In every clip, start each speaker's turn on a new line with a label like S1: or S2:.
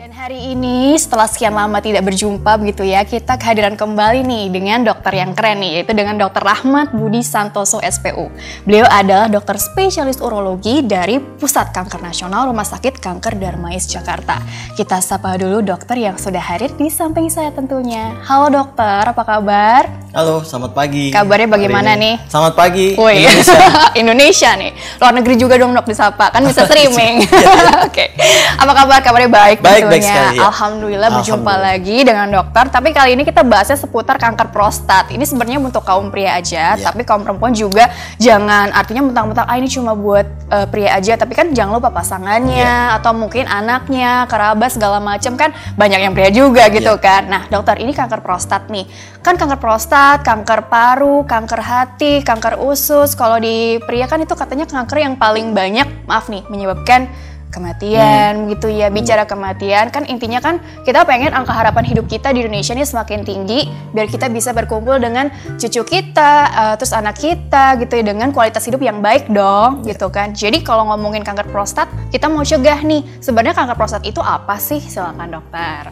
S1: Dan hari ini setelah sekian lama tidak berjumpa begitu ya, kita kehadiran kembali nih dengan dokter yang keren nih, yaitu dengan dokter Rahmat Budi Santoso SPU. Beliau adalah dokter spesialis urologi dari Pusat Kanker Nasional Rumah Sakit Kanker Darmais Jakarta. Kita sapa dulu dokter yang sudah hadir di samping saya tentunya. Halo dokter, apa kabar?
S2: Halo, selamat pagi.
S1: Kabarnya bagaimana nih?
S2: Selamat pagi.
S1: Woi,
S2: Indonesia.
S1: Indonesia nih. Luar negeri juga dong dok disapa, kan bisa streaming. Oke. Apa kabar? Kabarnya baik
S2: Baik, baik
S1: tentunya.
S2: Sekali, ya.
S1: Alhamdulillah berjumpa
S2: Alhamdulillah.
S1: lagi dengan dokter. Tapi kali ini kita bahasnya seputar kanker prostat. Ini sebenarnya untuk kaum pria aja,
S2: Ya.
S1: tapi kaum perempuan juga jangan artinya mentang-mentang ah ini cuma buat eh, pria aja, tapi kan jangan lupa pasangannya
S2: Ya.
S1: atau mungkin anaknya, kerabat segala macam kan banyak yang pria juga gitu
S2: Ya.
S1: kan. Nah, dokter ini kanker prostat nih. Kan kanker prostat, kanker paru, kanker hati, kanker usus. Kalau di pria kan itu katanya kanker yang paling banyak, maaf nih, menyebabkan kematian gitu ya. Bicara kematian kan intinya kan kita pengen angka harapan hidup kita di Indonesia ini semakin tinggi biar kita bisa berkumpul dengan cucu kita, eh, terus anak kita gitu ya dengan kualitas hidup yang baik dong gitu kan. Jadi kalau ngomongin kanker prostat, kita mau cegah nih. Sebenarnya kanker prostat itu apa sih? Silakan dokter.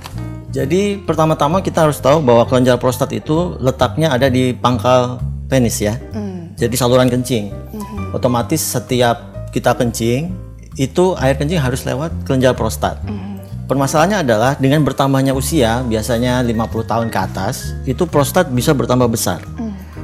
S2: Jadi pertama-tama kita harus tahu bahwa kelenjar prostat itu letaknya ada di pangkal penis ya.
S1: Hmm.
S2: Jadi saluran kencing. Otomatis setiap kita kencing itu air kencing harus lewat kelenjar prostat. Permasalahannya adalah dengan bertambahnya usia, biasanya 50 tahun ke atas, itu prostat bisa bertambah besar.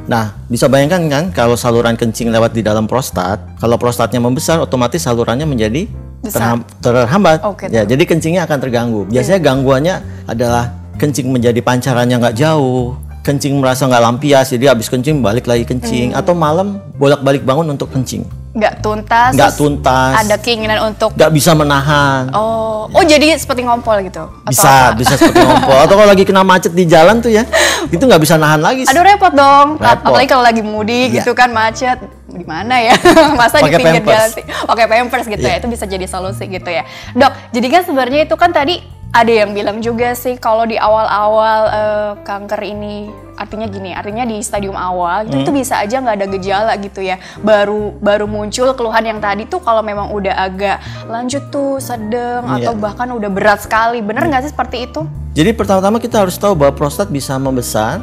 S2: Nah, bisa bayangkan kan kalau saluran kencing lewat di dalam prostat, kalau prostatnya membesar, otomatis salurannya menjadi terham- terhambat.
S1: Oke,
S2: ya, jadi kencingnya akan terganggu. Biasanya gangguannya adalah kencing menjadi pancarannya nggak jauh, kencing merasa nggak lampias, jadi habis kencing balik lagi kencing, atau malam bolak-balik bangun untuk kencing,
S1: Nggak tuntas.
S2: nggak tuntas,
S1: Ada keinginan untuk
S2: nggak bisa menahan.
S1: Oh, oh jadi seperti ngompol gitu? Atau
S2: bisa,
S1: apa?
S2: bisa seperti ngompol. Atau kalau lagi kena macet di jalan tuh ya, itu nggak bisa nahan lagi.
S1: Aduh repot dong,
S2: Repot.
S1: apalagi kalau lagi mudik
S2: Iya.
S1: gitu kan macet, gimana ya? Masa di
S2: Pakai
S1: pinggir
S2: pampers.
S1: jalan sih, pakai pampers gitu ya,
S2: Iya.
S1: itu bisa jadi solusi gitu ya. Dok, jadi kan sebenarnya itu kan tadi ada yang bilang juga sih kalau di awal-awal eh, kanker ini artinya gini, artinya di stadium awal gitu, itu
S2: Hmm.
S1: bisa aja nggak ada gejala gitu ya, baru baru muncul keluhan yang tadi tuh kalau memang udah agak lanjut tuh sedang
S2: Iya.
S1: atau bahkan udah berat sekali, bener nggak sih seperti itu?
S2: Jadi pertama-tama kita harus tahu bahwa prostat bisa membesar,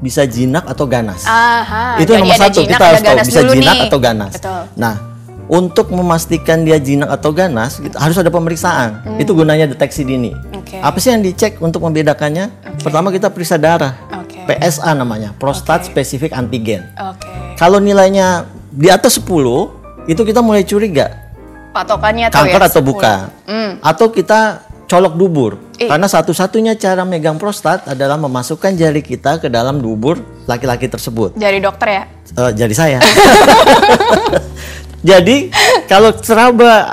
S2: bisa jinak atau ganas.
S1: Aha,
S2: itu nomor satu
S1: jinak,
S2: kita harus tahu bisa jinak
S1: nih.
S2: atau ganas.
S1: Betul.
S2: Nah, untuk memastikan dia jinak atau ganas, kita harus ada pemeriksaan. Itu gunanya deteksi dini.
S1: Oke.
S2: Apa sih yang dicek untuk membedakannya? Pertama kita periksa darah.
S1: Oke.
S2: PSA namanya, prostat
S1: Oke.
S2: specific antigen.
S1: Oke.
S2: Kalau nilainya di atas 10, itu kita mulai curiga
S1: Patokannya tuh
S2: kanker
S1: ya,
S2: atau
S1: 10.
S2: bukan.
S1: Hmm.
S2: Atau kita colok dubur.
S1: Ih.
S2: Karena satu-satunya cara megang prostat adalah memasukkan jari kita ke dalam dubur laki-laki tersebut.
S1: Dari dokter ya?
S2: Eh, jadi saya. Jadi kalau seraba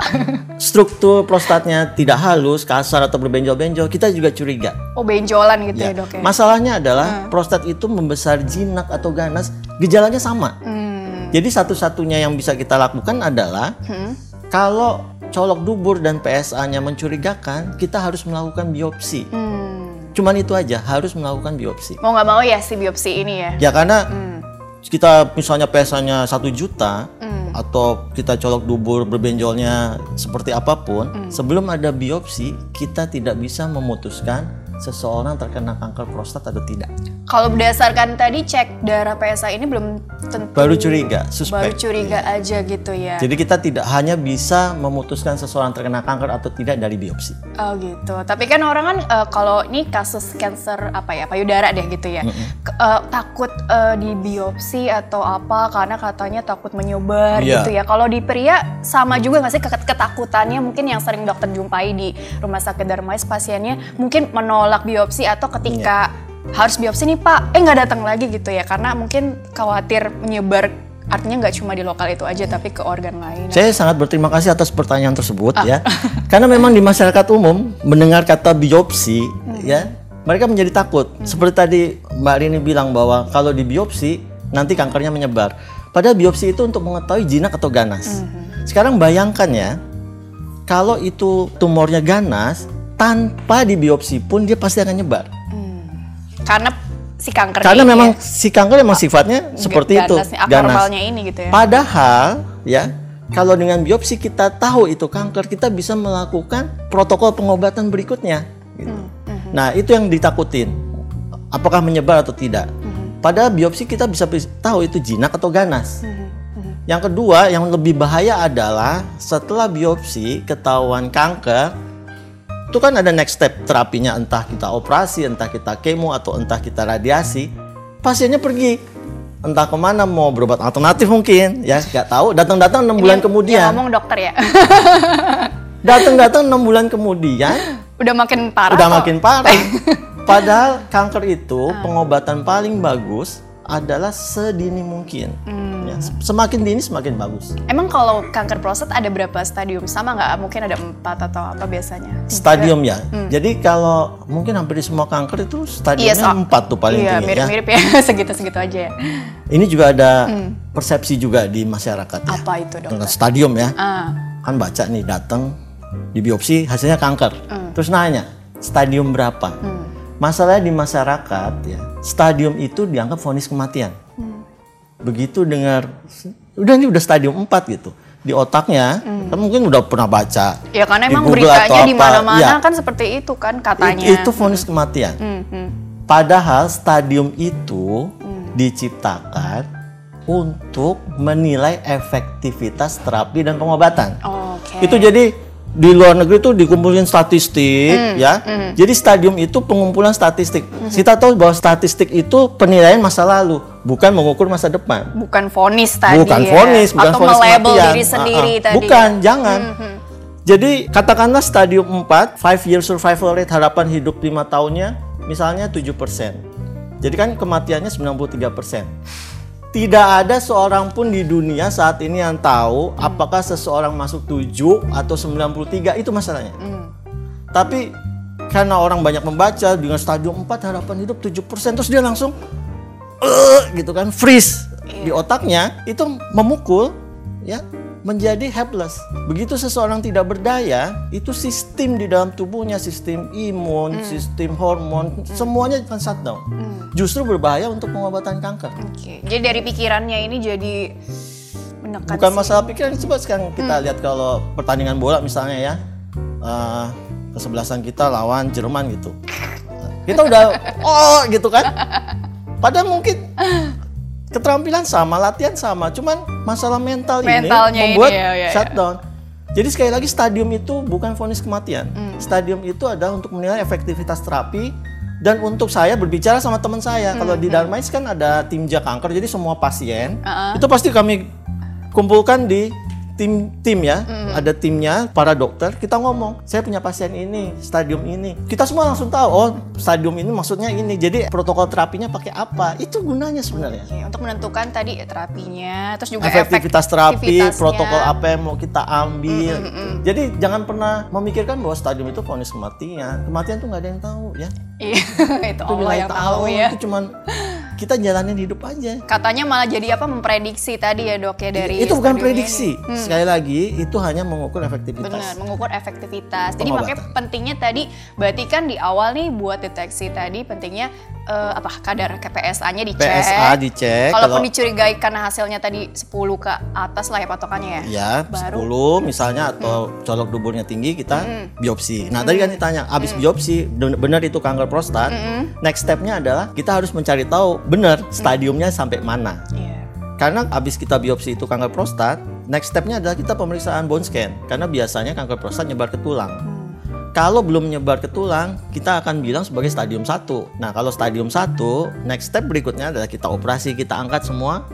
S2: struktur prostatnya tidak halus, kasar atau berbenjol-benjol, kita juga curiga.
S1: Oh benjolan gitu ya,
S2: Ya.
S1: dok ya?
S2: Masalahnya adalah prostat itu membesar jinak atau ganas, gejalanya sama.
S1: Hmm.
S2: Jadi satu-satunya yang bisa kita lakukan adalah
S1: Hmm.
S2: kalau colok dubur dan PSA-nya mencurigakan, kita harus melakukan biopsi.
S1: Hmm.
S2: Cuman itu aja, harus melakukan biopsi.
S1: Mau nggak mau ya si biopsi ini ya?
S2: Ya karena
S1: Hmm.
S2: Kita misalnya PSA-nya satu juta
S1: Hmm.
S2: atau kita colok dubur berbenjolnya seperti apa pun,
S1: Hmm.
S2: sebelum ada biopsi kita tidak bisa memutuskan seseorang terkena kanker prostat atau tidak.
S1: Kalau berdasarkan tadi cek darah PSA ini belum tentu
S2: Baru curiga,
S1: baru
S2: suspek.
S1: curiga aja gitu ya.
S2: Jadi kita tidak hanya bisa memutuskan seseorang terkena kanker atau tidak dari biopsi.
S1: Oh gitu. Tapi kan orang kan eh, kalau ini kasus cancer apa ya payudara deh gitu ya. Ke- eh, takut eh, di biopsi atau apa karena katanya takut menyebar
S2: Iya.
S1: gitu ya. Kalau di pria sama juga nggak sih Ket- ketakutannya mungkin yang sering dokter jumpai di rumah sakit Darmais pasiennya mungkin menolak biopsi atau ketika harus biopsi nih Pak, eh nggak datang lagi gitu ya karena mungkin khawatir menyebar artinya nggak cuma di lokal itu aja tapi ke organ lain.
S2: Saya sangat berterima kasih atas pertanyaan tersebut ya. Karena memang di masyarakat umum mendengar kata biopsi ya, mereka menjadi takut. Seperti tadi Mbak Rini bilang bahwa kalau di biopsi nanti kankernya menyebar. Padahal biopsi itu untuk mengetahui jinak atau ganas. Sekarang bayangkan ya, kalau itu tumornya ganas, tanpa di biopsi pun dia pasti akan nyebar.
S1: Karena si kanker
S2: Karena
S1: ini
S2: memang
S1: ya.
S2: si kanker memang sifatnya seperti itu,
S1: abnormalnya ini gitu ya.
S2: Padahal ya kalau dengan biopsi kita tahu itu kanker, kita bisa melakukan protokol pengobatan berikutnya. gitu. Nah, itu yang ditakutin. Apakah menyebar atau tidak? Pada biopsi kita bisa bis- tahu itu jinak atau ganas. Yang kedua, yang lebih bahaya adalah setelah biopsi ketahuan kanker, itu kan ada next step terapinya entah kita operasi, entah kita kemo atau entah kita radiasi. Pasiennya pergi entah ke mana mau berobat alternatif mungkin ya nggak tahu datang-datang enam bulan
S1: Yang
S2: kemudian
S1: ngomong dokter ya.
S2: datang-datang enam bulan kemudian
S1: Udah makin parah.
S2: udah
S1: kok.
S2: makin parah padahal kanker itu pengobatan paling bagus adalah sedini mungkin. Ya, semakin dini semakin bagus.
S1: Emang kalau kanker prostat ada berapa stadium? Sama nggak? Mungkin ada empat atau apa biasanya?
S2: stadium ya? Jadi kalau mungkin hampir di semua kanker itu stadiumnya
S1: Iya, so-
S2: empat tuh paling
S1: Iya,
S2: tinggi ya.
S1: mirip-mirip ya. Segitu-segitu aja ya.
S2: ini juga ada persepsi juga di masyarakat ya.
S1: Apa itu dok?
S2: dengan stadium ya.
S1: Ah,
S2: kan baca nih datang di biopsi hasilnya kanker. Terus nanya stadium berapa? Masalahnya di masyarakat ya stadium itu dianggap vonis kematian. Begitu dengar udah ini udah stadium 4 gitu. Di otaknya kan mungkin udah pernah baca
S1: ya karena
S2: di
S1: emang
S2: Google
S1: beritanya di mana-mana
S2: Ya,
S1: kan seperti itu kan katanya.
S2: it- itu vonis kematian.
S1: Hmm, hmm.
S2: Padahal stadium itu diciptakan untuk menilai efektivitas terapi dan pengobatan.
S1: Oke.
S2: Itu jadi di luar negeri tuh dikumpulin statistik
S1: Hmm,
S2: ya. Jadi stadium itu pengumpulan statistik. Kita tahu bahwa statistik itu penilaian masa lalu, bukan mengukur masa depan.
S1: bukan vonis tadi
S2: bukan
S1: ya.
S2: vonis, bukan
S1: Atau
S2: vonis
S1: melabel
S2: kematian.
S1: diri sendiri
S2: ah.
S1: tadi.
S2: Bukan,
S1: ya.
S2: jangan. Jadi katakanlah stadium 4, 5 year survival rate harapan hidup 5 tahunnya misalnya 7%. Jadi kan kematiannya 93%. Tidak ada seorang pun di dunia saat ini yang tahu apakah seseorang masuk 7 atau 93 itu masalahnya.
S1: Hmm.
S2: Tapi karena orang banyak membaca dengan stadium 4 harapan hidup 7% terus dia langsung "Eh," gitu kan freeze di otaknya itu memukul ya menjadi helpless. Begitu seseorang tidak berdaya, itu sistem di dalam tubuhnya, sistem imun, sistem hormon, semuanya akan shutdown. Justru berbahaya untuk pengobatan kanker.
S1: Oke. Jadi dari pikirannya ini jadi menekan
S2: Bukan
S1: si-
S2: masalah pikiran, coba sekarang kita lihat kalau pertandingan bola misalnya ya, eh, kesebelasan kita lawan Jerman gitu. Kita udah oh gitu kan. Padahal mungkin keterampilan sama, latihan sama, cuman masalah mental
S1: Mentalnya
S2: ini
S1: ini,
S2: membuat
S1: ya, ya, ya.
S2: shutdown. Jadi sekali lagi stadium itu bukan vonis kematian.
S1: Hmm.
S2: Stadium itu adalah untuk menilai efektivitas terapi dan untuk saya berbicara sama teman saya. Kalau
S1: Hmm,
S2: di Darmais kan ada tim ja kanker, jadi semua pasien
S1: Uh-uh.
S2: itu pasti kami kumpulkan di tim tim ya ada timnya para dokter kita ngomong saya punya pasien ini stadium ini. Kita semua langsung tahu oh stadium ini maksudnya ini. Jadi protokol terapinya pakai apa? Itu gunanya sebenarnya.
S1: Oke, untuk menentukan tadi terapinya, terus juga
S2: efektivitas terapi protokol apa yang mau kita ambil. Gitu. jadi jangan pernah memikirkan bahwa stadium itu vonis kematian. Kematian tuh nggak ada yang tahu ya.
S1: Iya, itu
S2: itu
S1: Allah yang tahu ya.
S2: itu cuman kita jalanin hidup aja
S1: Katanya malah jadi apa memprediksi tadi ya dok ya dari
S2: itu bukan prediksi
S1: ini. Hmm.
S2: sekali lagi itu hanya mengukur efektivitas
S1: Benar, mengukur efektivitas. Jadi
S2: Pengobatan.
S1: makanya pentingnya tadi, berarti kan di awal nih buat deteksi tadi pentingnya eh, apa kadar PSA-nya dicek.
S2: PSA dicek
S1: Kalaupun
S2: kalau-
S1: dicurigai karena hasilnya tadi 10 ke atas lah ya patokannya ya.
S2: Ya,
S1: Baru.
S2: 10 misalnya atau colok duburnya tinggi kita biopsi. Nah, tadi kan ditanya, abis biopsi ben- benar itu kanker prostat. Next stepnya adalah kita harus mencari tahu benar stadiumnya sampai mana.
S1: Iya.
S2: Karena abis kita biopsi itu kanker prostat, next stepnya adalah kita pemeriksaan bone scan. Karena biasanya kanker prostat nyebar ke tulang. Kalau belum menyebar ke tulang, kita akan bilang sebagai stadium 1. Nah, kalau stadium 1, next step berikutnya adalah kita operasi, kita angkat semua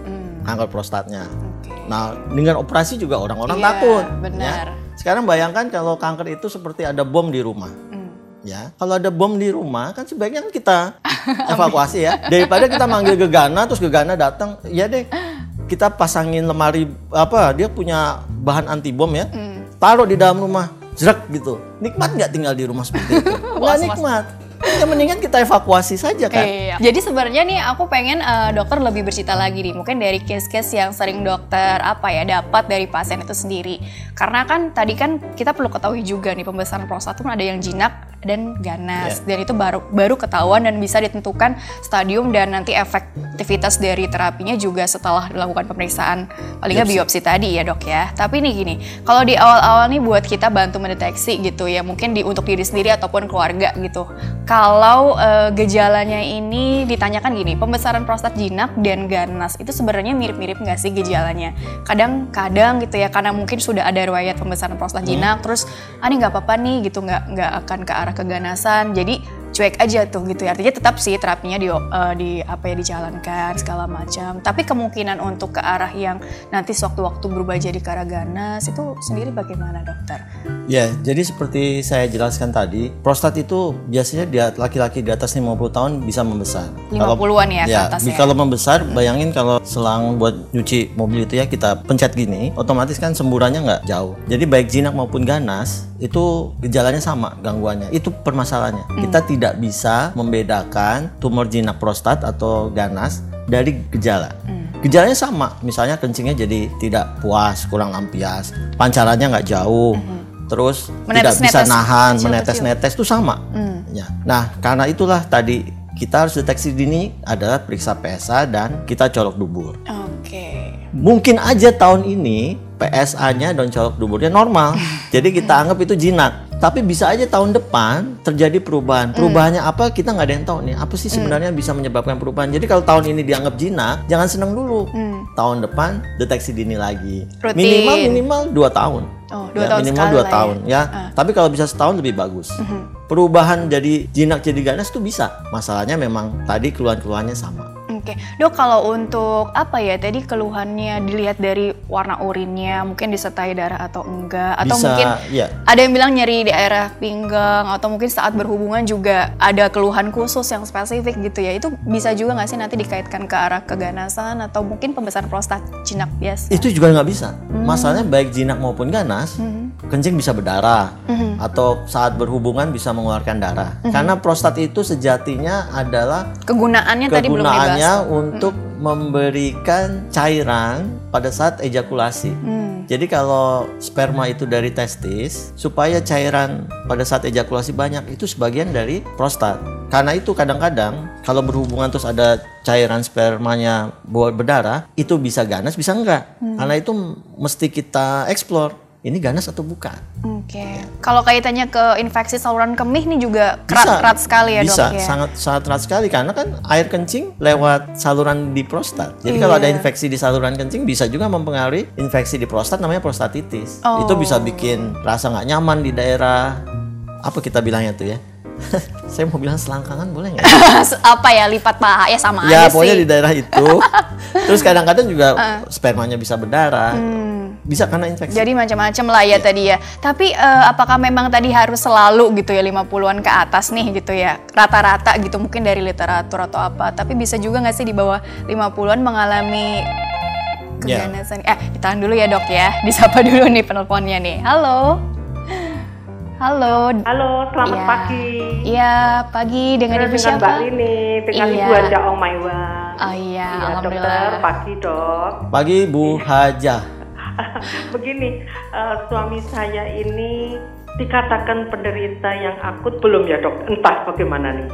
S2: kanker prostatnya.
S1: Oke.
S2: Nah, dengan operasi juga orang-orang
S1: Iya,
S2: takut.
S1: benar.
S2: ya. Sekarang bayangkan kalau kanker itu seperti ada bom di rumah.
S1: Hmm.
S2: Ya, kalau ada bom di rumah kan sebaiknya kan kita evakuasi ya. Daripada kita manggil gegana terus gegana datang, ya deh. Kita pasangin lemari apa? Dia punya bahan anti bom ya.
S1: Hmm.
S2: Taruh di dalam rumah, jerak gitu. Nikmat nggak tinggal di rumah seperti itu? Nggak nikmat. Ya mendingan kita evakuasi saja kan.
S1: Iya. Jadi sebenarnya nih aku pengen uh, dokter lebih bercerita lagi nih, mungkin dari case-case yang sering dokter apa ya dapat dari pasien itu sendiri. Karena kan tadi kan kita perlu ketahui juga nih pembesaran prostat itu ada yang jinak dan ganas yeah. dan itu baru baru ketahuan dan bisa ditentukan stadium dan nanti efektivitas dari terapinya juga setelah dilakukan pemeriksaan paling nggak biopsi tadi ya dok ya. Tapi nih gini, kalau di awal-awal nih buat kita bantu mendeteksi gitu ya mungkin di untuk diri sendiri ataupun keluarga gitu. Kalau uh, gejalanya ini ditanyakan gini, pembesaran prostat jinak dan ganas itu sebenarnya mirip-mirip nggak sih gejalanya? Kadang-kadang gitu ya karena mungkin sudah ada riwayat pembesaran prostat hmm. jinak, terus ah ini nggak apa-apa nih gitu nggak nggak akan ke arah keganasan. Jadi cuek aja tuh gitu ya. Artinya tetap sih terapinya di uh, di apa ya dijalankan segala macam. Tapi kemungkinan untuk ke arah yang nanti sewaktu-waktu berubah jadi ke arah ganas itu sendiri bagaimana dokter?
S2: Ya, jadi seperti saya jelaskan tadi, prostat itu biasanya di laki-laki di atas 50 tahun bisa membesar.
S1: 50-an ya, ya ke
S2: ya. Kalau membesar, bayangin kalau selang buat nyuci mobil itu ya kita pencet gini, otomatis kan semburannya nggak jauh. Jadi baik jinak maupun ganas itu gejalanya sama gangguannya. Itu permasalahannya. Hmm. Kita tidak tidak bisa membedakan tumor jinak prostat atau ganas dari gejala. Hmm. Gejalanya sama, misalnya kencingnya jadi tidak puas, kurang lampias, pancarannya nggak jauh, hmm. terus menetes, tidak bisa nahan, menetes-netes itu sama. Hmm. Ya. Nah, karena itulah tadi kita harus deteksi dini adalah periksa PSA dan kita colok dubur. Oke. Okay. Mungkin aja tahun ini PSA-nya dan colok duburnya normal, jadi kita anggap itu jinak tapi bisa aja tahun depan terjadi perubahan. Hmm. Perubahannya mm. apa kita nggak ada yang tahu nih. Apa sih hmm. sebenarnya mm. bisa menyebabkan perubahan? Jadi kalau tahun ini dianggap jinak, jangan senang dulu. Mm. Tahun depan deteksi dini lagi. Rutin. Minimal minimal dua tahun.
S1: Oh, dua ya, tahun
S2: minimal dua tahun ya. ya. Uh. Tapi kalau bisa setahun lebih bagus. Mm -hmm. Perubahan jadi jinak jadi ganas itu bisa. Masalahnya memang tadi keluhan-keluhannya sama.
S1: Oke, dok kalau untuk apa ya tadi keluhannya dilihat dari warna urinnya mungkin disertai darah atau enggak atau Bisa, mungkin ya. ada yang bilang nyeri di daerah pinggang atau mungkin saat berhubungan juga ada keluhan khusus yang spesifik gitu ya itu bisa juga nggak sih nanti dikaitkan ke arah keganasan atau mungkin pembesaran prostat jinak biasa?
S2: Itu juga nggak bisa. Hmm. Masalahnya baik jinak maupun ganas, hmm. Kencing bisa berdarah hmm. atau saat berhubungan bisa mengeluarkan darah. Hmm. Karena prostat itu sejatinya adalah
S1: kegunaannya, kegunaannya tadi belum dibahas
S2: untuk hmm. memberikan cairan pada saat ejakulasi. Hmm. Jadi kalau sperma itu dari testis, supaya cairan pada saat ejakulasi banyak itu sebagian dari prostat. Karena itu kadang-kadang kalau berhubungan terus ada cairan spermanya buat berdarah, itu bisa ganas, bisa enggak. Hmm. Karena itu mesti kita explore ini ganas atau bukan.
S1: Oke. Okay. Ya. Kalau kaitannya ke infeksi saluran kemih ini juga kerat, kerat sekali ya
S2: bisa,
S1: dok
S2: ya? sangat sangat kerat sekali karena kan air kencing lewat saluran di prostat. Jadi iya. kalau ada infeksi di saluran kencing bisa juga mempengaruhi infeksi di prostat namanya prostatitis. Oh. Itu bisa bikin rasa nggak nyaman di daerah apa kita bilangnya tuh ya saya mau bilang selangkangan boleh nggak?
S1: apa ya lipat paha ya sama
S2: ya, aja pokoknya di daerah itu. Terus kadang-kadang juga uh. spermanya bisa berdarah. Hmm. Bisa karena infeksi.
S1: Jadi macam-macam lah ya, ya tadi ya. Tapi uh, apakah memang tadi harus selalu gitu ya 50-an ke atas nih gitu ya. Rata-rata gitu mungkin dari literatur atau apa. Tapi bisa juga nggak sih di bawah 50-an mengalami keganasan. Yeah. Eh, ditahan dulu ya, Dok ya. Disapa dulu nih penelponnya nih. Halo. Halo.
S3: Halo, selamat ya. pagi.
S1: Iya, pagi dengan Ibu siapa?
S3: Mbak Rini, dengan iya. Ibu Haja Ong Maiwa.
S1: Oh iya, ya,
S3: alhamdulillah. Dokter, pagi dok.
S2: Pagi Bu iya. Haja.
S3: Begini, uh, suami saya ini dikatakan penderita yang akut belum ya dok? Entah bagaimana nih.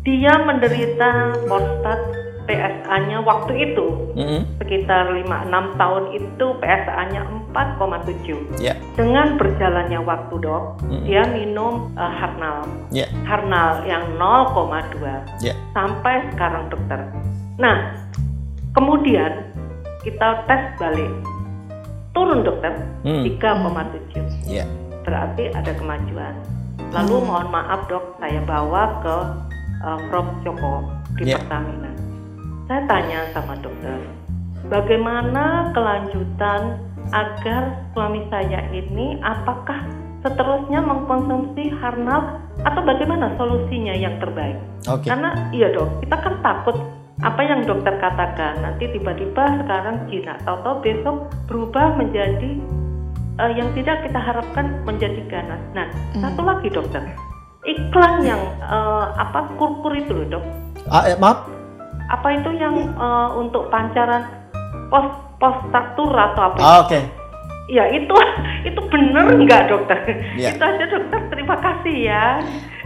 S3: Dia menderita prostat PSA-nya waktu itu mm-hmm. sekitar 5-6 tahun itu PSA-nya 4,7. Yeah. Dengan berjalannya waktu dok, mm-hmm. dia minum uh, Harnal, yeah. Harnal yang 0,2 yeah. sampai sekarang dokter. Nah, kemudian kita tes balik, turun dokter mm. 3,7. Yeah. Berarti ada kemajuan. Lalu mm. mohon maaf dok, saya bawa ke uh, Prof Joko di yeah. Pertamina saya tanya sama dokter, bagaimana kelanjutan agar suami saya ini apakah seterusnya mengkonsumsi harnal atau bagaimana solusinya yang terbaik? Okay. Karena iya dok, kita kan takut apa yang dokter katakan nanti tiba-tiba sekarang jinak atau besok berubah menjadi uh, yang tidak kita harapkan menjadi ganas. Nah, mm. satu lagi dokter, iklan yang eh, apa kurkur itu loh dok.
S2: Ah, eh, maaf,
S3: Apa itu yang eh, untuk pancaran pos postatur atau apa?
S2: ah, oke.
S3: Ya itu itu bener nggak dokter?
S2: Iya.
S3: Itu aja dokter. Terima kasih ya.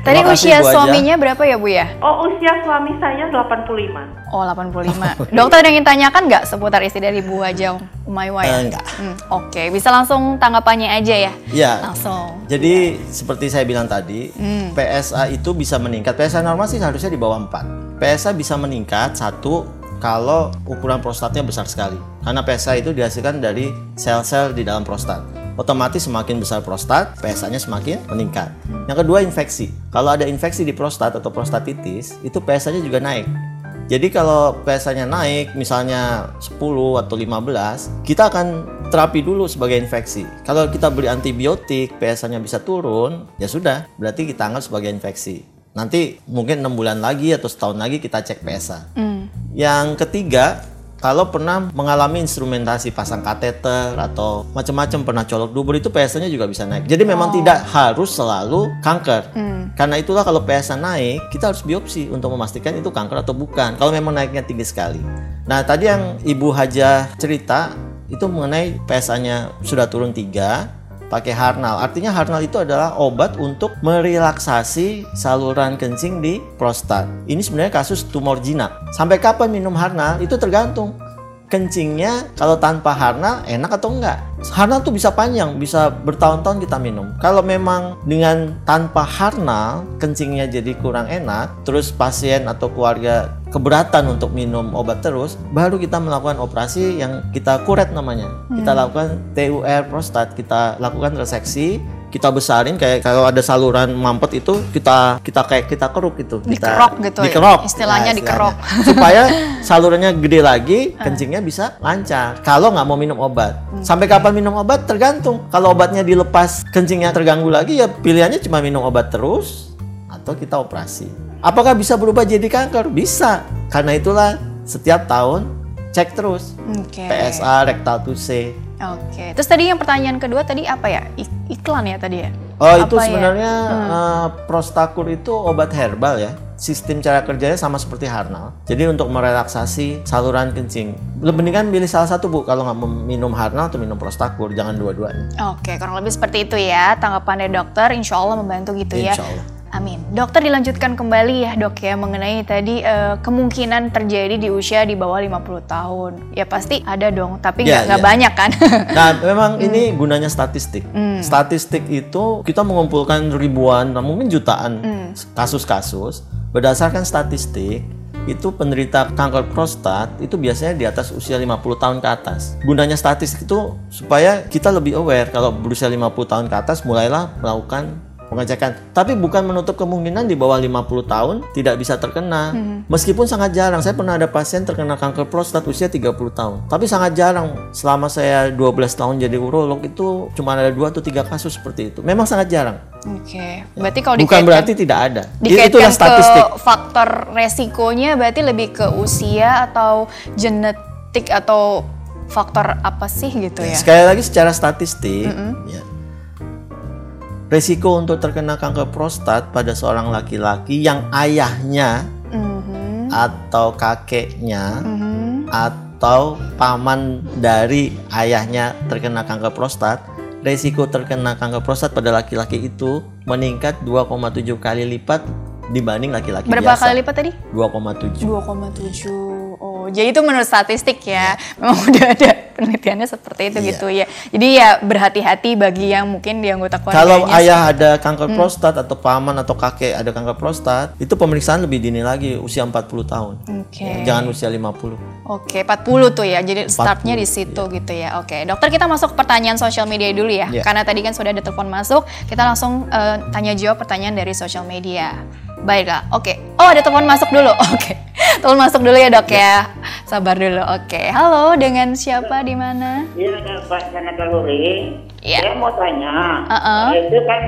S1: Tadi
S2: Terima kasih,
S1: usia
S2: Bu Aja.
S1: suaminya berapa ya Bu ya?
S3: Oh usia suami saya 85.
S1: Oh 85. Dokter ada yang ingin tanyakan nggak seputar istri dari Bu Haja Umaywa ya?
S2: Eh, enggak.
S1: Hmm, Oke, bisa langsung tanggapannya aja ya.
S2: Ya,
S1: Langsung.
S2: Jadi seperti saya bilang tadi,
S1: Hmm.
S2: PSA itu bisa meningkat. PSA normal sih seharusnya di bawah 4. PSA bisa meningkat satu kalau ukuran prostatnya besar sekali. Karena PSA itu dihasilkan dari sel-sel di dalam prostat. Otomatis semakin besar prostat, PSA-nya semakin meningkat. Yang kedua infeksi. Kalau ada infeksi di prostat atau prostatitis, itu PSA-nya juga naik. Jadi kalau PSA-nya naik, misalnya 10 atau 15, kita akan terapi dulu sebagai infeksi. Kalau kita beri antibiotik, PSA-nya bisa turun, ya sudah, berarti kita anggap sebagai infeksi. Nanti mungkin enam bulan lagi atau setahun lagi kita cek PSA.
S1: Hmm.
S2: Yang ketiga, kalau pernah mengalami instrumentasi pasang kateter atau macam-macam pernah colok dubur itu PSA-nya juga bisa naik. Jadi memang tidak harus selalu kanker. Karena itulah kalau PSA naik, kita harus biopsi untuk memastikan itu kanker atau bukan. Kalau memang naiknya tinggi sekali. Nah, tadi yang Ibu Haja cerita itu mengenai PSA-nya sudah turun 3 pakai Harnal. Artinya Harnal itu adalah obat untuk merelaksasi saluran kencing di prostat. Ini sebenarnya kasus tumor jinak. Sampai kapan minum Harnal itu tergantung. Kencingnya kalau tanpa Harnal enak atau enggak. Harnal tuh bisa panjang, bisa bertahun-tahun kita minum. Kalau memang dengan tanpa Harnal kencingnya jadi kurang enak, terus pasien atau keluarga keberatan untuk minum obat terus, baru kita melakukan operasi yang kita kuret namanya. Kita lakukan TUR prostat, kita lakukan reseksi, kita besarin kayak kalau ada saluran mampet itu kita kita kayak kita keruk gitu. Kita,
S1: Dikerok gitu ya?
S2: dikerok.
S1: Istilahnya dikerok.
S2: Supaya salurannya gede lagi, kencingnya bisa lancar. Kalau nggak mau minum obat. Sampai kapan minum obat tergantung. Kalau obatnya dilepas, kencingnya terganggu lagi ya pilihannya cuma minum obat terus atau kita operasi. Apakah bisa berubah jadi kanker? Bisa. Karena itulah setiap tahun cek terus
S1: Oke.
S2: PSA, rektal 2C.
S1: Oke. Terus tadi yang pertanyaan kedua tadi apa ya? Ik- iklan ya tadi ya?
S2: Oh itu
S1: Apa ya?
S2: sebenarnya eh, Prostakur itu obat herbal ya. Sistem cara kerjanya sama seperti Harnal. Jadi untuk merelaksasi saluran kencing. Lebih mendingan pilih salah satu bu. Kalau nggak minum Harnal atau minum Prostakur, jangan dua-duanya.
S1: Oke, kurang lebih seperti itu ya tanggapan dari dokter. Insya Allah membantu gitu ya.
S2: Insya Allah.
S1: Amin. Dokter dilanjutkan kembali ya dok ya mengenai tadi eh, kemungkinan terjadi di usia di bawah 50 tahun. Ya pasti ada dong, tapi nggak
S2: Ya,
S1: nggak
S2: ya.
S1: banyak kan.
S2: Nah, memang ini gunanya statistik. Statistik itu kita mengumpulkan ribuan, nah, mungkin jutaan kasus-kasus. Berdasarkan statistik, itu penderita kanker prostat itu biasanya di atas usia 50 tahun ke atas. Gunanya statistik itu supaya kita lebih aware kalau berusia 50 tahun ke atas mulailah melakukan pengecekan. Tapi bukan menutup kemungkinan di bawah 50 tahun tidak bisa terkena. Meskipun sangat jarang. Saya pernah ada pasien terkena kanker prostat usia 30 tahun. Tapi sangat jarang. Selama saya 12 tahun jadi urolog itu cuma ada 2 atau 3 kasus seperti itu. Memang sangat jarang.
S1: Oke. Berarti kalau
S2: Bukan berarti tidak ada.
S1: dikaitkan
S2: Itulah statistik.
S1: ke faktor resikonya berarti lebih ke usia atau genetik atau faktor apa sih gitu ya?
S2: Sekali lagi secara statistik, ya, resiko untuk terkena kanker prostat pada seorang laki-laki yang ayahnya
S1: Mhm,
S2: atau kakeknya
S1: mhm.
S2: atau paman dari ayahnya terkena kanker prostat, resiko terkena kanker prostat pada laki-laki itu meningkat 2,7 kali lipat dibanding laki-laki
S1: Berapa
S2: biasa.
S1: kali lipat tadi?
S2: 2,7.
S1: 2,7. Jadi itu menurut statistik ya. Memang udah ada penelitiannya seperti itu
S2: Iya.
S1: gitu ya. Jadi ya berhati-hati bagi yang mungkin di anggota keluarganya.
S2: Kalau ayah ada kanker
S1: Hmm.
S2: prostat atau paman atau kakek ada kanker prostat, itu pemeriksaan lebih dini lagi usia 40 tahun.
S1: Oke.
S2: Jangan usia 50.
S1: Oke, 40 tuh ya. Jadi startnya di situ gitu ya. Oke, dokter kita masuk ke pertanyaan sosial media dulu ya.
S2: Iya.
S1: Karena tadi kan sudah ada telepon masuk, kita langsung eh, tanya jawab pertanyaan dari sosial media. Baiklah, oke. Oh ada telepon masuk dulu, oke. Telepon masuk dulu ya dok ya. Sabar dulu, oke. Halo, dengan siapa di mana?
S4: Iya, Pak Sanata Luri.
S1: Iya.
S4: Saya mau tanya,
S1: Uh-uh.
S4: itu kan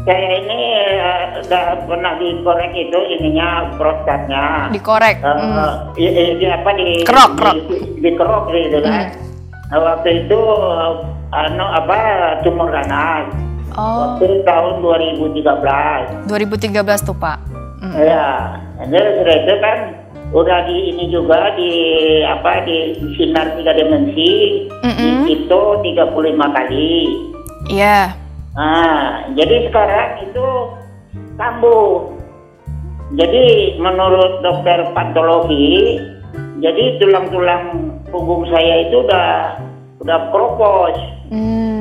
S4: saya ini eh, udah pernah dikorek itu ininya prostatnya.
S1: Dikorek.
S4: Eh,
S1: Hmm.
S4: i- i- di apa di
S1: Kerok, kerok.
S4: di, dikerok gitu kan.
S1: Hmm.
S4: Nah, waktu itu eh, anu apa tumor ganas.
S1: Oh,
S4: Waktu tahun 2013.
S1: 2013 tuh Pak. Hmm.
S4: Ya, jadi sudah itu kan udah di ini juga di apa di sinar tiga dimensi
S1: Mm-mm.
S4: di itu 35 kali.
S1: Iya.
S4: Nah, jadi sekarang itu kambuh. Jadi menurut dokter patologi, jadi tulang-tulang punggung saya itu udah udah kropos.
S1: Hmm.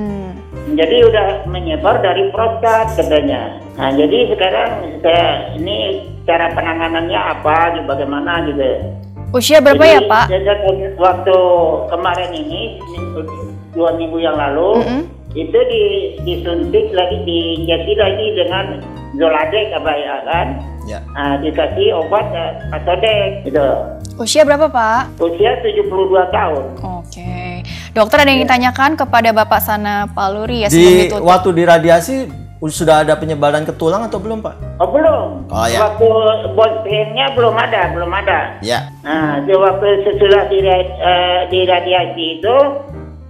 S4: Jadi udah menyebar dari prostat katanya. Nah, jadi sekarang saya ini cara penanganannya apa, gitu, bagaimana gitu.
S1: Usia berapa
S4: Jadi,
S1: ya Pak?
S4: sejak waktu kemarin ini dua minggu yang lalu
S1: Mm-mm.
S4: itu di, disuntik lagi diinjeksi lagi dengan Zoladex apa ya kan?
S2: Ya.
S4: Nah, dikasih obat eh, Pasodek gitu.
S1: Usia berapa Pak?
S4: Usia 72 tahun.
S1: Oke. Dokter ada yang ditanyakan kepada Bapak Sana Paluri ya
S2: Di
S1: ditutup.
S2: waktu diradiasi sudah ada penyebaran ke tulang atau belum, Pak?
S4: Oh belum.
S2: Oh, ya.
S4: Waktu bosnya belum ada, belum ada.
S2: Ya.
S4: Nah, di waktu sesudah dira- eh, diradiasi itu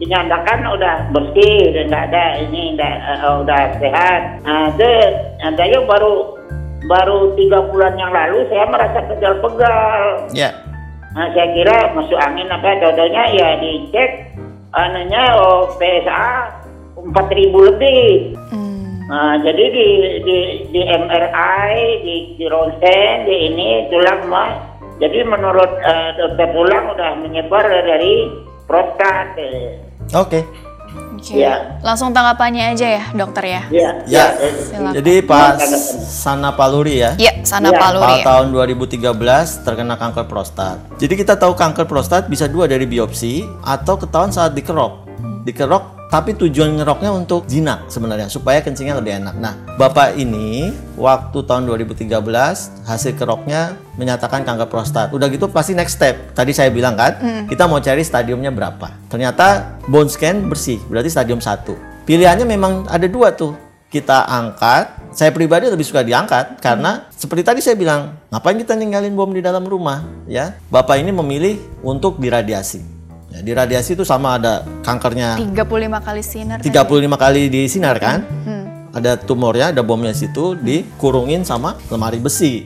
S4: dinyatakan udah bersih dan nggak ada ini nggak, eh, udah sehat. Nah, itu yang baru baru tiga bulan yang lalu saya merasa pegal-pegal.
S2: Ya.
S4: Nah, saya kira masuk angin apa dodonya ya dicek anunya oh, PSA 4000 lebih.
S1: Hmm.
S4: Nah, jadi di di di MRI, di di ronsen, di ini tulang mah. Jadi menurut eh, dokter tulang udah menyebar dari prostat. eh.
S2: Oke.
S1: Oke.
S4: Ya.
S1: Langsung tanggapannya aja ya, dokter ya.
S4: Ya,
S2: Ya.
S1: Silakan.
S2: Jadi Pak Sana Paluri ya.
S1: Iya, Sana
S4: Ya,
S1: Paluri
S2: Pada
S1: ya.
S2: tahun 2013 terkena kanker prostat. Jadi kita tahu kanker prostat bisa dua dari biopsi atau ketahuan saat dikerok. Dikerok tapi tujuan ngeroknya untuk jinak sebenarnya supaya kencingnya lebih enak. Nah, Bapak ini waktu tahun 2013 hasil keroknya menyatakan kanker prostat. Udah gitu pasti next step. Tadi saya bilang kan, kita mau cari stadiumnya berapa. Ternyata bone scan bersih, berarti stadium 1. Pilihannya memang ada dua tuh kita angkat. Saya pribadi lebih suka diangkat karena seperti tadi saya bilang, ngapain kita ninggalin bom di dalam rumah, ya? Bapak ini memilih untuk diradiasi. Ya, diradiasi itu sama ada kankernya
S1: 35 kali sinar. kan?
S2: 35 kali disinar kan?
S1: Hmm.
S2: Ada tumornya, ada bomnya situ dikurungin sama lemari besi.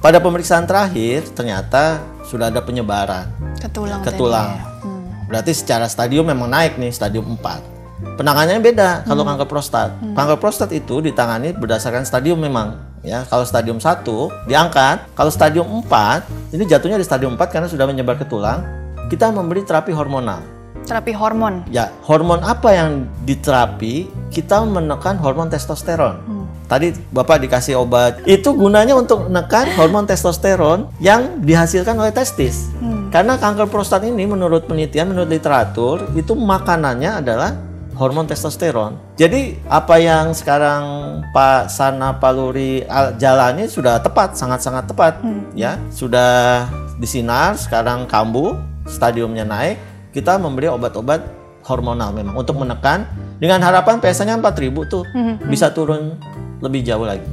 S2: Pada pemeriksaan terakhir ternyata sudah ada penyebaran
S1: Ke tulang.
S2: ke
S1: tadi
S2: tulang.
S1: ya. Hmm.
S2: Berarti secara stadium memang naik nih, stadium 4. Penanganannya beda kalau kanker prostat. Kanker prostat itu ditangani berdasarkan stadium memang. Ya, kalau stadium 1 diangkat, kalau stadium 4 ini jatuhnya di stadium 4 karena sudah menyebar ke tulang, kita memberi terapi hormonal.
S1: Terapi hormon.
S2: Ya, hormon apa yang diterapi? Kita menekan hormon testosteron. Tadi Bapak dikasih obat. Itu gunanya untuk menekan hormon testosteron yang dihasilkan oleh testis. Karena kanker prostat ini menurut penelitian, menurut literatur, itu makanannya adalah hormon testosteron. Jadi apa yang sekarang Pak Sana Paluri al- jalani sudah tepat, sangat-sangat tepat, ya. Sudah disinar, sekarang kambuh, stadiumnya naik, kita memberi obat-obat hormonal memang untuk menekan dengan harapan PSA-nya 4000 tuh bisa turun lebih jauh lagi.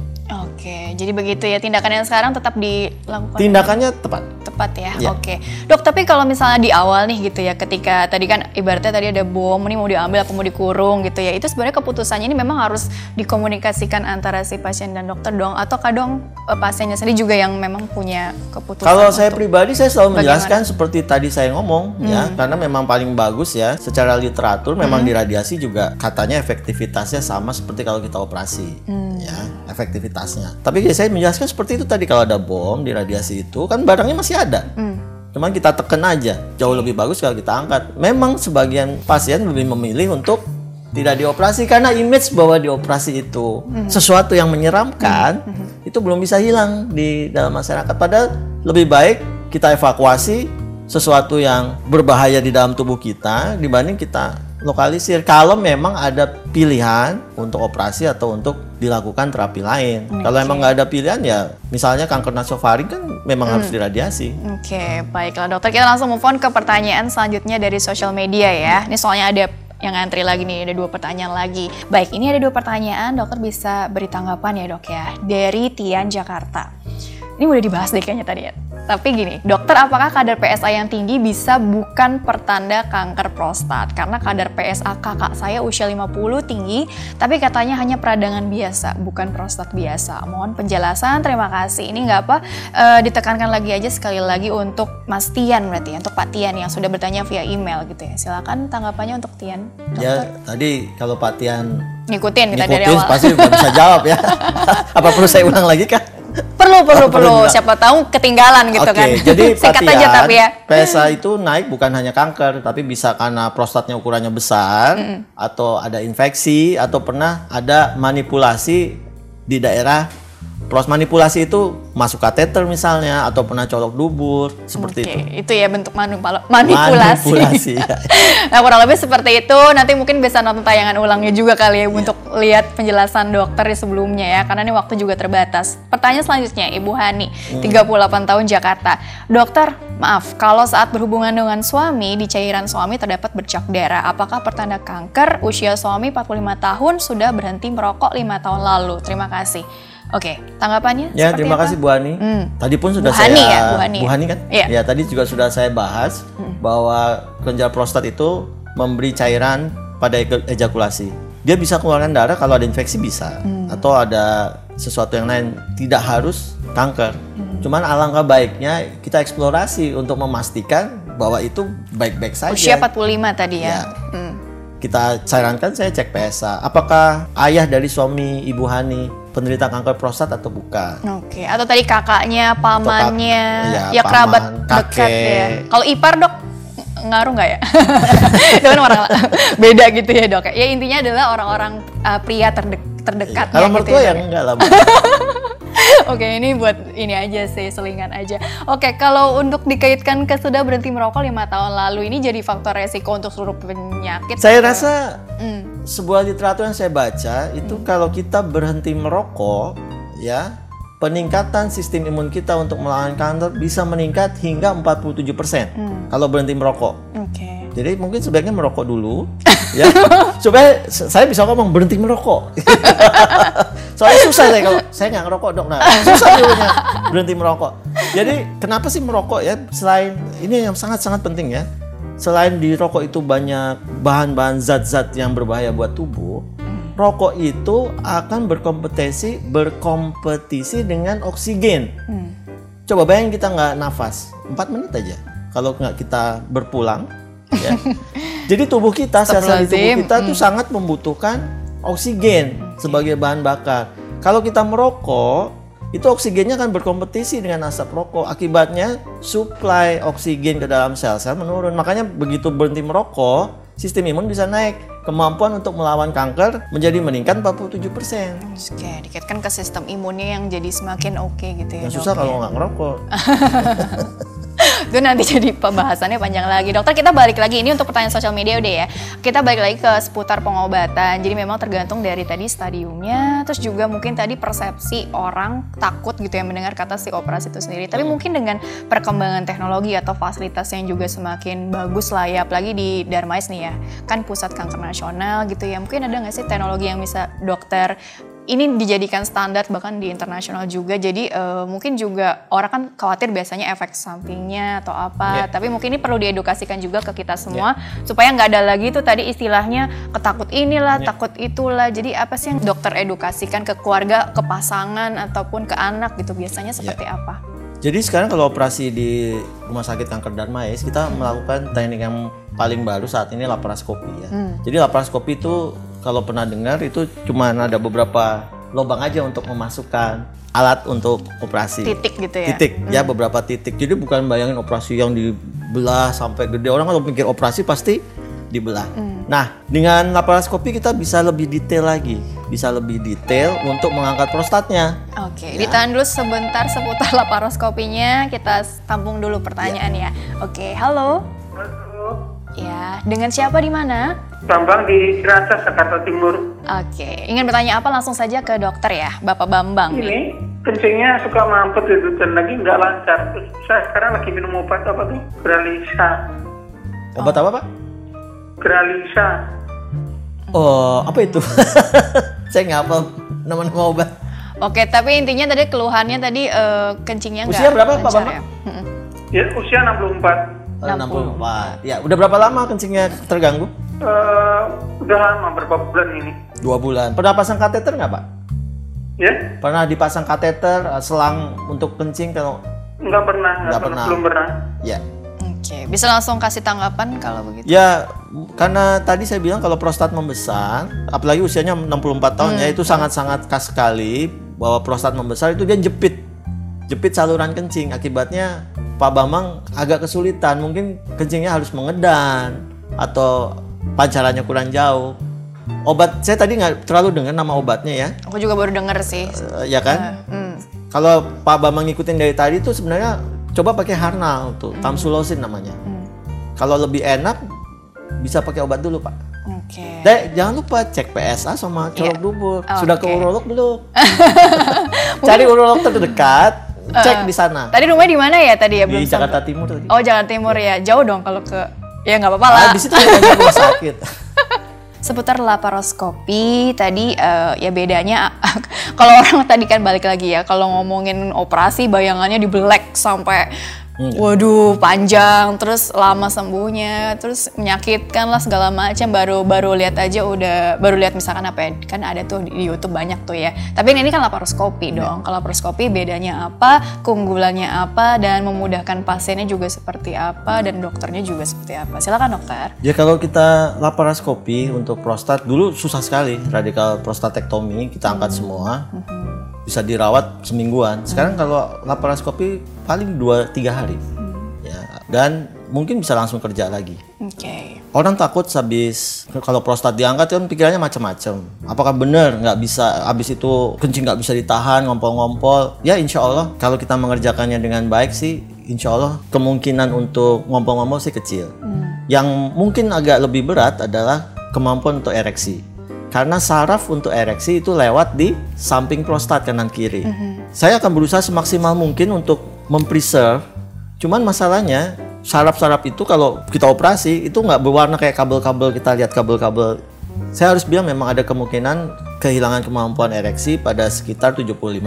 S1: Oke, jadi begitu ya tindakan yang sekarang tetap dilakukan
S2: Tindakannya tepat.
S1: tepat ya.
S2: Ya.
S1: Oke. Dok, tapi kalau misalnya di awal nih gitu ya ketika tadi kan ibaratnya tadi ada bom ini mau diambil apa mau dikurung gitu ya. Itu sebenarnya keputusannya ini memang harus dikomunikasikan antara si pasien dan dokter dong atau kadang eh, pasiennya sendiri juga yang memang punya keputusan.
S2: Kalau saya pribadi saya selalu
S1: Bagaimana?
S2: menjelaskan seperti tadi saya ngomong ya, karena memang paling bagus ya secara literatur memang diradiasi juga katanya efektivitasnya sama seperti kalau kita operasi ya, efektivitasnya. Tapi ya saya menjelaskan seperti itu tadi kalau ada bom di radiasi itu kan barangnya masih ada. Cuman kita tekan aja. Jauh lebih bagus kalau kita angkat. Memang sebagian pasien lebih memilih untuk tidak dioperasi karena image bahwa dioperasi itu sesuatu yang menyeramkan itu belum bisa hilang di dalam masyarakat. Padahal lebih baik kita evakuasi sesuatu yang berbahaya di dalam tubuh kita dibanding kita lokalisir. Kalau memang ada pilihan untuk operasi atau untuk dilakukan terapi lain. Kalau emang nggak ada pilihan ya, misalnya kanker nasofaring kan memang harus diradiasi.
S1: Oke, baiklah dokter. Kita langsung move on ke pertanyaan selanjutnya dari sosial media ya. Ini soalnya ada yang ngantri lagi nih, ada dua pertanyaan lagi. Baik, ini ada dua pertanyaan, dokter bisa beri tanggapan ya dok ya. Dari Tian Jakarta. Ini udah dibahas deh kayaknya tadi ya. Tapi gini, dokter apakah kadar PSA yang tinggi bisa bukan pertanda kanker prostat? Karena kadar PSA kakak saya usia 50 tinggi, tapi katanya hanya peradangan biasa, bukan prostat biasa. Mohon penjelasan, terima kasih. Ini nggak apa, eh, ditekankan lagi aja sekali lagi untuk Mas Tian berarti ya, untuk Pak Tian yang sudah bertanya via email gitu ya. Silakan tanggapannya untuk Tian.
S2: Ya tadi kalau Pak Tian
S1: Ngikutin kita dari
S2: ngikutin
S1: awal.
S2: pasti nggak bisa jawab ya. Apa perlu saya ulang lagi kah?
S1: Perlu, perlu,
S2: Oh, perlu juga.
S1: Siapa tahu ketinggalan gitu
S2: Oke,
S1: kan.
S2: jadi
S1: Singkat aja tapi ya.
S2: PSA itu naik bukan hanya kanker, tapi bisa karena prostatnya ukurannya besar, atau ada infeksi, atau pernah ada manipulasi di daerah pros manipulasi itu masuk kateter misalnya, atau pernah colok dubur, seperti
S1: Oke,
S2: itu.
S1: itu ya bentuk manipula- manipulasi.
S2: Manipulasi, ya.
S1: nah, kurang lebih seperti itu. Nanti mungkin bisa nonton tayangan ulangnya juga kali ya untuk lihat penjelasan dokter di sebelumnya ya, karena ini waktu juga terbatas. Pertanyaan selanjutnya, Ibu Hani, 38 tahun Jakarta. Dokter, maaf, kalau saat berhubungan dengan suami, di cairan suami terdapat bercak darah. Apakah pertanda kanker? Usia suami 45 tahun, sudah berhenti merokok 5 tahun lalu. Terima kasih. Oke, tanggapannya?
S2: Ya, terima
S1: apa?
S2: kasih Bu Ani.
S1: Hmm.
S2: Tadi pun sudah
S1: Bu
S2: saya
S1: Hani ya, Bu Hani.
S2: kan?
S1: Iya. Hmm.
S2: Ya, tadi juga sudah saya bahas bahwa kelenjar prostat itu memberi cairan pada ejakulasi. Dia bisa keluarkan darah kalau ada infeksi bisa
S1: Hmm.
S2: atau ada sesuatu yang lain tidak harus kanker.
S1: Hmm.
S2: Cuman alangkah baiknya kita eksplorasi untuk memastikan bahwa itu baik-baik saja.
S1: Usia 45 tadi ya.
S2: Ya.
S1: Hmm.
S2: Kita sarankan saya cek PSA. Apakah ayah dari suami Ibu Hani penderita kanker prostat atau bukan?
S1: Oke, atau tadi kakaknya, pamannya,
S2: iya,
S1: ya kerabat
S2: paman,
S1: dekat
S2: kakek.
S1: ya. Kalau ipar dok ng- ngaruh nggak ya? Kan orang beda gitu ya dok. Ya intinya adalah orang-orang uh, pria terdek terdekat.
S2: Kalau mertua ya enggak lah.
S1: Oke, ini buat ini aja sih, selingan aja. Oke, kalau untuk dikaitkan ke sudah berhenti merokok lima tahun lalu, ini jadi faktor resiko untuk seluruh penyakit.
S2: Saya
S1: atau-
S2: rasa
S1: Hmm.
S2: sebuah literatur yang saya baca itu kalau kita berhenti merokok ya peningkatan sistem imun kita untuk melawan kanker bisa meningkat hingga 47%
S1: Hmm.
S2: kalau berhenti merokok.
S1: Oke.
S2: Jadi mungkin sebaiknya merokok dulu ya supaya saya bisa ngomong berhenti merokok. Soalnya susah saya kalau saya nggak ngerokok dok, nah susah dulunya berhenti merokok. Jadi kenapa sih merokok ya? Selain ini yang sangat sangat penting ya. Selain di rokok itu banyak bahan-bahan zat-zat yang berbahaya buat tubuh, rokok itu akan berkompetisi berkompetisi dengan oksigen.
S1: Hmm.
S2: Coba bayangin kita nggak nafas 4 menit aja. Kalau nggak kita berpulang, ya. Jadi tubuh kita, sel-sel di tubuh kita tuh sangat membutuhkan oksigen sebagai bahan bakar. Kalau kita merokok, itu oksigennya akan berkompetisi dengan asap rokok. Akibatnya suplai oksigen ke dalam sel-sel menurun. Makanya begitu berhenti merokok, sistem imun bisa naik. Kemampuan untuk melawan kanker menjadi meningkat 47%.
S1: Oke, dikaitkan ke sistem imunnya yang jadi semakin oke gitu ya. Dok,
S2: susah
S1: ya.
S2: kalau nggak ngerokok.
S1: itu nanti jadi pembahasannya panjang lagi. Dokter kita balik lagi ini untuk pertanyaan sosial media udah ya. Kita balik lagi ke seputar pengobatan. Jadi memang tergantung dari tadi stadiumnya, terus juga mungkin tadi persepsi orang takut gitu ya mendengar kata si operasi itu sendiri. Tapi mungkin dengan perkembangan teknologi atau fasilitas yang juga semakin bagus lah ya, apalagi di Darmais nih ya, kan pusat kanker nasional gitu ya. Mungkin ada nggak sih teknologi yang bisa dokter ini dijadikan standar bahkan di internasional juga jadi eh, mungkin juga orang kan khawatir biasanya efek sampingnya atau apa
S2: Ya.
S1: tapi mungkin ini perlu diedukasikan juga ke kita semua supaya nggak ada lagi tuh tadi istilahnya ketakut inilah
S2: Ya.
S1: takut itulah jadi apa sih yang dokter edukasikan ke keluarga ke pasangan ataupun ke anak gitu biasanya
S2: Ya.
S1: seperti apa
S2: Jadi sekarang kalau operasi di Rumah Sakit Kanker Darmais kita melakukan teknik yang paling baru saat ini laparoskopi ya. Jadi laparoskopi itu kalau pernah dengar itu cuma ada beberapa lubang aja untuk memasukkan alat untuk operasi.
S1: titik gitu ya
S2: Titik ya beberapa titik. Jadi bukan bayangin operasi yang dibelah sampai gede. Orang kalau pikir operasi pasti dibelah. Nah, dengan laparoskopi kita bisa lebih detail lagi, bisa lebih detail untuk mengangkat prostatnya.
S1: Oke,
S2: Ya.
S1: ditahan dulu sebentar seputar laparoskopinya. Kita tampung dulu pertanyaan ya. Oke, halo.
S3: Halo,
S1: Ya, dengan siapa di mana?
S3: Bambang di Ciracas, Jakarta Timur.
S1: Oke, ingin bertanya apa langsung saja ke dokter ya, Bapak Bambang.
S3: Ini kencingnya suka mampet itu dan lagi nggak lancar. Terus saya sekarang lagi minum obat apa tuh? Gralisa.
S2: Obat apa, Pak?
S3: Gralisa.
S2: Oh, apa itu? Saya nggak apa nama-nama obat.
S1: Oke, tapi intinya tadi keluhannya tadi eh, kencingnya nggak
S2: Usia berapa, Pak Bambang?
S1: ya?
S5: Ya, usia 64.
S2: Eh, 64. Ya, udah berapa lama kencingnya terganggu?
S5: Eh, udah lama berapa bulan ini?
S2: Dua bulan. Pernah pasang kateter nggak Pak?
S5: Ya,
S2: Pernah dipasang kateter, eh, selang untuk kencing kalau
S5: nggak pernah, nggak pernah,
S2: pernah.
S5: belum pernah.
S2: ya.
S1: Oke, bisa langsung kasih tanggapan kalau begitu.
S2: Ya, karena tadi saya bilang kalau prostat membesar, apalagi usianya 64 tahun ya, itu sangat-sangat khas sekali bahwa prostat membesar itu dia jepit. Jepit saluran kencing. Akibatnya Pak Bambang agak kesulitan, mungkin kencingnya harus mengedan atau pancarannya kurang jauh. Obat saya tadi nggak terlalu dengar nama obatnya ya,
S1: Aku juga baru denger sih.
S2: Eh, ya kan?
S1: Hmm.
S2: Kalau Pak Bambang ngikutin dari tadi itu sebenarnya coba pakai Harnal tuh, tamsulosin namanya. Kalau lebih enak bisa pakai obat dulu Pak.
S1: Oke.
S2: Dek, jangan lupa cek PSA sama colok
S1: Iya.
S2: dubur.
S1: Oh,
S2: Sudah ke
S1: oke.
S2: urolog belum? Cari urolog terdekat, cek di sana.
S1: Tadi rumahnya di mana ya tadi ya?
S2: Di
S1: Belum
S2: Jakarta
S1: sampai.
S2: Timur tadi.
S1: Oh, Jakarta Timur ya. Jauh dong kalau ke ya nggak apa-apa lah.
S2: Ah, di situ banyak rumah sakit.
S1: Seputar laparoskopi tadi eh, ya bedanya kalau orang tadi kan balik lagi ya kalau ngomongin operasi bayangannya dibelek sampai waduh panjang terus lama sembuhnya terus menyakitkan lah segala macam. Baru baru lihat aja udah baru lihat misalkan apa ya kan ada tuh di YouTube banyak tuh ya. Tapi ini kan laparoskopi dong. Kalau laparoskopi bedanya apa keunggulannya apa dan memudahkan pasiennya juga seperti apa dan dokternya juga seperti apa. Silakan dokter.
S2: Ya kalau kita laparoskopi untuk prostat dulu susah sekali. Radikal prostatektomi kita angkat semua bisa dirawat semingguan. Sekarang kalau laparoskopi paling 2-3 hari ya dan mungkin bisa langsung kerja lagi.
S1: oke
S2: Orang takut habis kalau prostat diangkat kan pikirannya macam-macam. Apakah benar nggak bisa habis itu kencing nggak bisa ditahan ngompol-ngompol? Ya insya Allah kalau kita mengerjakannya dengan baik sih insya Allah kemungkinan untuk ngompol-ngompol sih kecil. Yang mungkin agak lebih berat adalah kemampuan untuk ereksi. Karena saraf untuk ereksi itu lewat di samping prostat kanan kiri. Saya akan berusaha semaksimal mungkin untuk mempreserve. Cuman masalahnya saraf-saraf itu kalau kita operasi itu nggak berwarna kayak kabel-kabel kita lihat kabel-kabel. Saya harus bilang memang ada kemungkinan kehilangan kemampuan ereksi pada sekitar 75%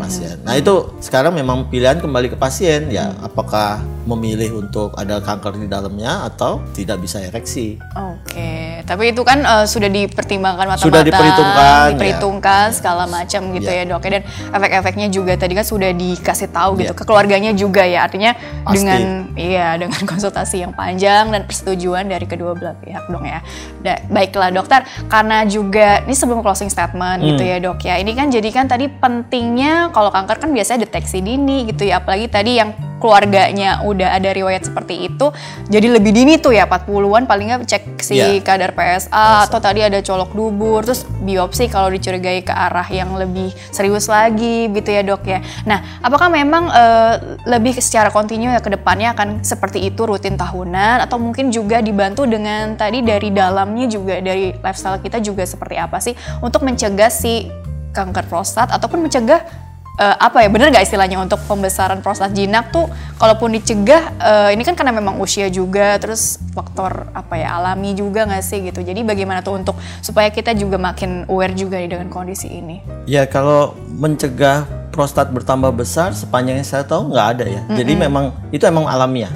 S2: pasien. Nah itu sekarang memang pilihan kembali ke pasien ya apakah memilih untuk ada kanker di dalamnya atau tidak bisa ereksi.
S1: Oke, tapi itu kan eh, sudah dipertimbangkan matang-matang,
S2: Sudah diperhitungkan, ya.
S1: diperhitungkan segala macam gitu
S2: Ya.
S1: ya dok. Dan efek-efeknya juga tadi kan sudah dikasih tahu gitu ke keluarganya juga ya. Artinya
S2: Ya. Pasti.
S1: dengan iya dengan konsultasi yang panjang dan persetujuan dari kedua belah pihak dong ya. Da- baiklah dokter, karena juga ini sebelum closing statement gitu
S2: Hmm.
S1: ya dok ya. Ini kan jadi kan tadi pentingnya kalau kanker kan biasanya deteksi dini gitu ya. Apalagi tadi yang keluarganya udah ada riwayat seperti itu jadi lebih dini tuh ya 40-an paling nggak cek si
S2: Iya.
S1: kadar PSA atau tadi ada colok dubur terus biopsi kalau dicurigai ke arah yang lebih serius lagi gitu ya dok ya. Nah apakah memang eh, lebih secara kontinu ya ke depannya akan seperti itu rutin tahunan atau mungkin juga dibantu dengan tadi dari dalamnya juga dari lifestyle kita juga seperti apa sih untuk mencegah si kanker prostat ataupun mencegah eh, apa ya bener gak istilahnya untuk pembesaran prostat jinak tuh kalaupun dicegah eh, ini kan karena memang usia juga terus faktor apa ya alami juga nggak sih gitu jadi bagaimana tuh untuk supaya kita juga makin aware juga nih dengan kondisi ini
S2: Ya kalau mencegah prostat bertambah besar sepanjang yang saya tahu nggak ada ya. Jadi memang itu emang alamiah.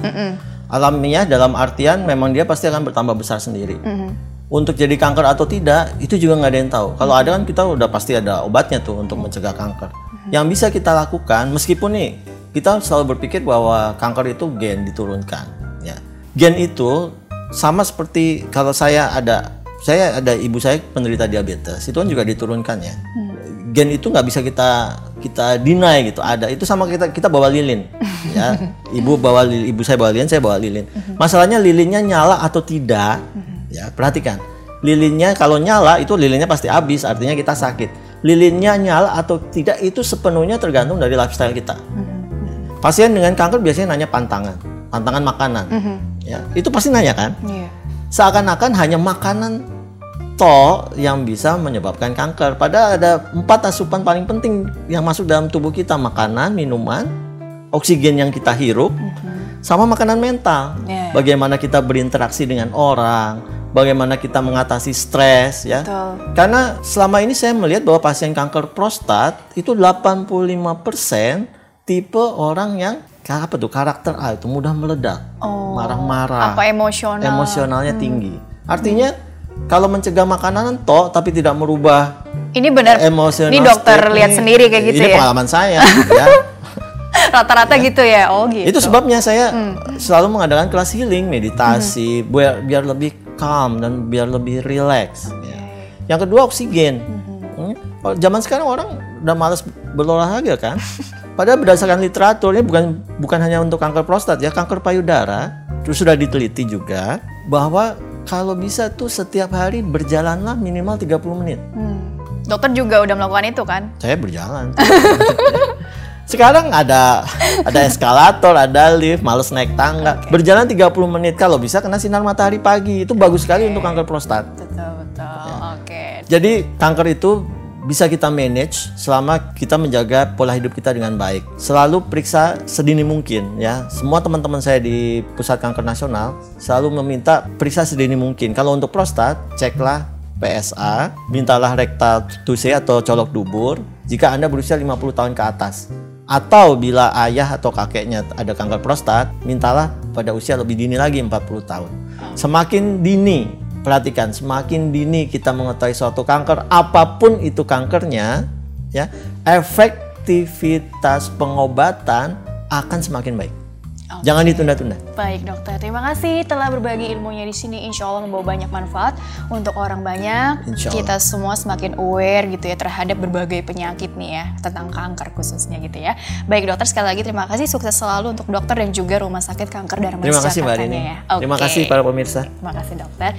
S2: Alamiah dalam artian memang dia pasti akan bertambah besar sendiri. Untuk jadi kanker atau tidak itu juga nggak ada yang tahu. Kalau ada kan kita udah pasti ada obatnya tuh untuk mencegah kanker. Yang bisa kita lakukan meskipun nih kita selalu berpikir bahwa kanker itu gen diturunkan. Ya. Gen itu sama seperti kalau saya ada saya ada ibu saya penderita diabetes itu kan juga diturunkan ya. Gen itu nggak bisa kita kita deny gitu ada. Itu sama kita kita bawa lilin ya. Ibu bawa lilin, ibu saya bawa lilin saya bawa lilin. Masalahnya lilinnya nyala atau tidak ya perhatikan. Lilinnya kalau nyala itu lilinnya pasti habis artinya kita sakit lilinnya nyala atau tidak itu sepenuhnya tergantung dari lifestyle kita pasien dengan kanker biasanya nanya pantangan pantangan makanan ya itu pasti nanya kan
S1: Iya.
S2: seakan-akan hanya makanan toh yang bisa menyebabkan kanker. Padahal ada empat asupan paling penting yang masuk dalam tubuh kita: makanan, minuman, oksigen yang kita hirup, sama makanan mental.
S1: Yeah.
S2: Bagaimana kita berinteraksi dengan orang, bagaimana kita mengatasi stres ya.
S1: Betul.
S2: Karena selama ini saya melihat bahwa pasien kanker prostat itu 85% tipe orang yang apa tuh karakter A itu mudah meledak,
S1: Oh,
S2: marah-marah,
S1: apa emosional. Hmm.
S2: emosionalnya tinggi. Artinya kalau mencegah makanan toh tapi tidak merubah
S1: Ini benar.
S2: emosional
S1: Ini dokter
S2: state
S1: lihat
S2: ini-
S1: sendiri kayak gitu
S2: ini
S1: ya.
S2: pengalaman saya ya.
S1: Rata-rata gitu ya. Oh gitu.
S2: Itu sebabnya saya
S1: Hmm.
S2: selalu mengadakan kelas healing, meditasi, biar biar lebih calm dan biar lebih relax. ya. Yang kedua oksigen. Hmm. Kalau zaman sekarang orang udah malas berolahraga kan. Padahal berdasarkan literatur ini bukan bukan hanya untuk kanker prostat ya, kanker payudara itu sudah diteliti juga bahwa kalau bisa tuh setiap hari berjalanlah minimal 30 menit.
S1: Hmm. Dokter juga udah melakukan itu kan?
S2: Saya berjalan. Sekarang ada ada eskalator, ada lift, males naik tangga. Berjalan 30 menit kalau bisa kena sinar matahari pagi. Itu bagus sekali untuk kanker prostat.
S1: Betul betul. Oke.
S2: Jadi kanker itu bisa kita manage selama kita menjaga pola hidup kita dengan baik. Selalu periksa sedini mungkin ya. Semua teman-teman saya di Pusat Kanker Nasional selalu meminta periksa sedini mungkin. Kalau untuk prostat, ceklah PSA, mintalah rektal tuse atau colok dubur jika Anda berusia 50 tahun ke atas. Atau bila ayah atau kakeknya ada kanker prostat, mintalah pada usia lebih dini lagi 40 tahun. Semakin dini, perhatikan, semakin dini kita mengetahui suatu kanker, apa pun itu kankernya, ya, efektivitas pengobatan akan semakin baik. Jangan ditunda-tunda.
S1: Baik dokter, terima kasih telah berbagi ilmunya di sini. Insya Allah membawa banyak manfaat untuk orang banyak.
S2: Insya Allah.
S1: Kita semua semakin aware gitu ya terhadap berbagai penyakit nih ya tentang kanker khususnya gitu ya. Baik dokter sekali lagi terima kasih sukses selalu untuk dokter dan juga rumah sakit kanker Dharma
S2: Terima kasih Mbak Rini.
S1: ya.
S2: Terima
S1: Oke.
S2: kasih para pemirsa.
S1: Terima kasih dokter.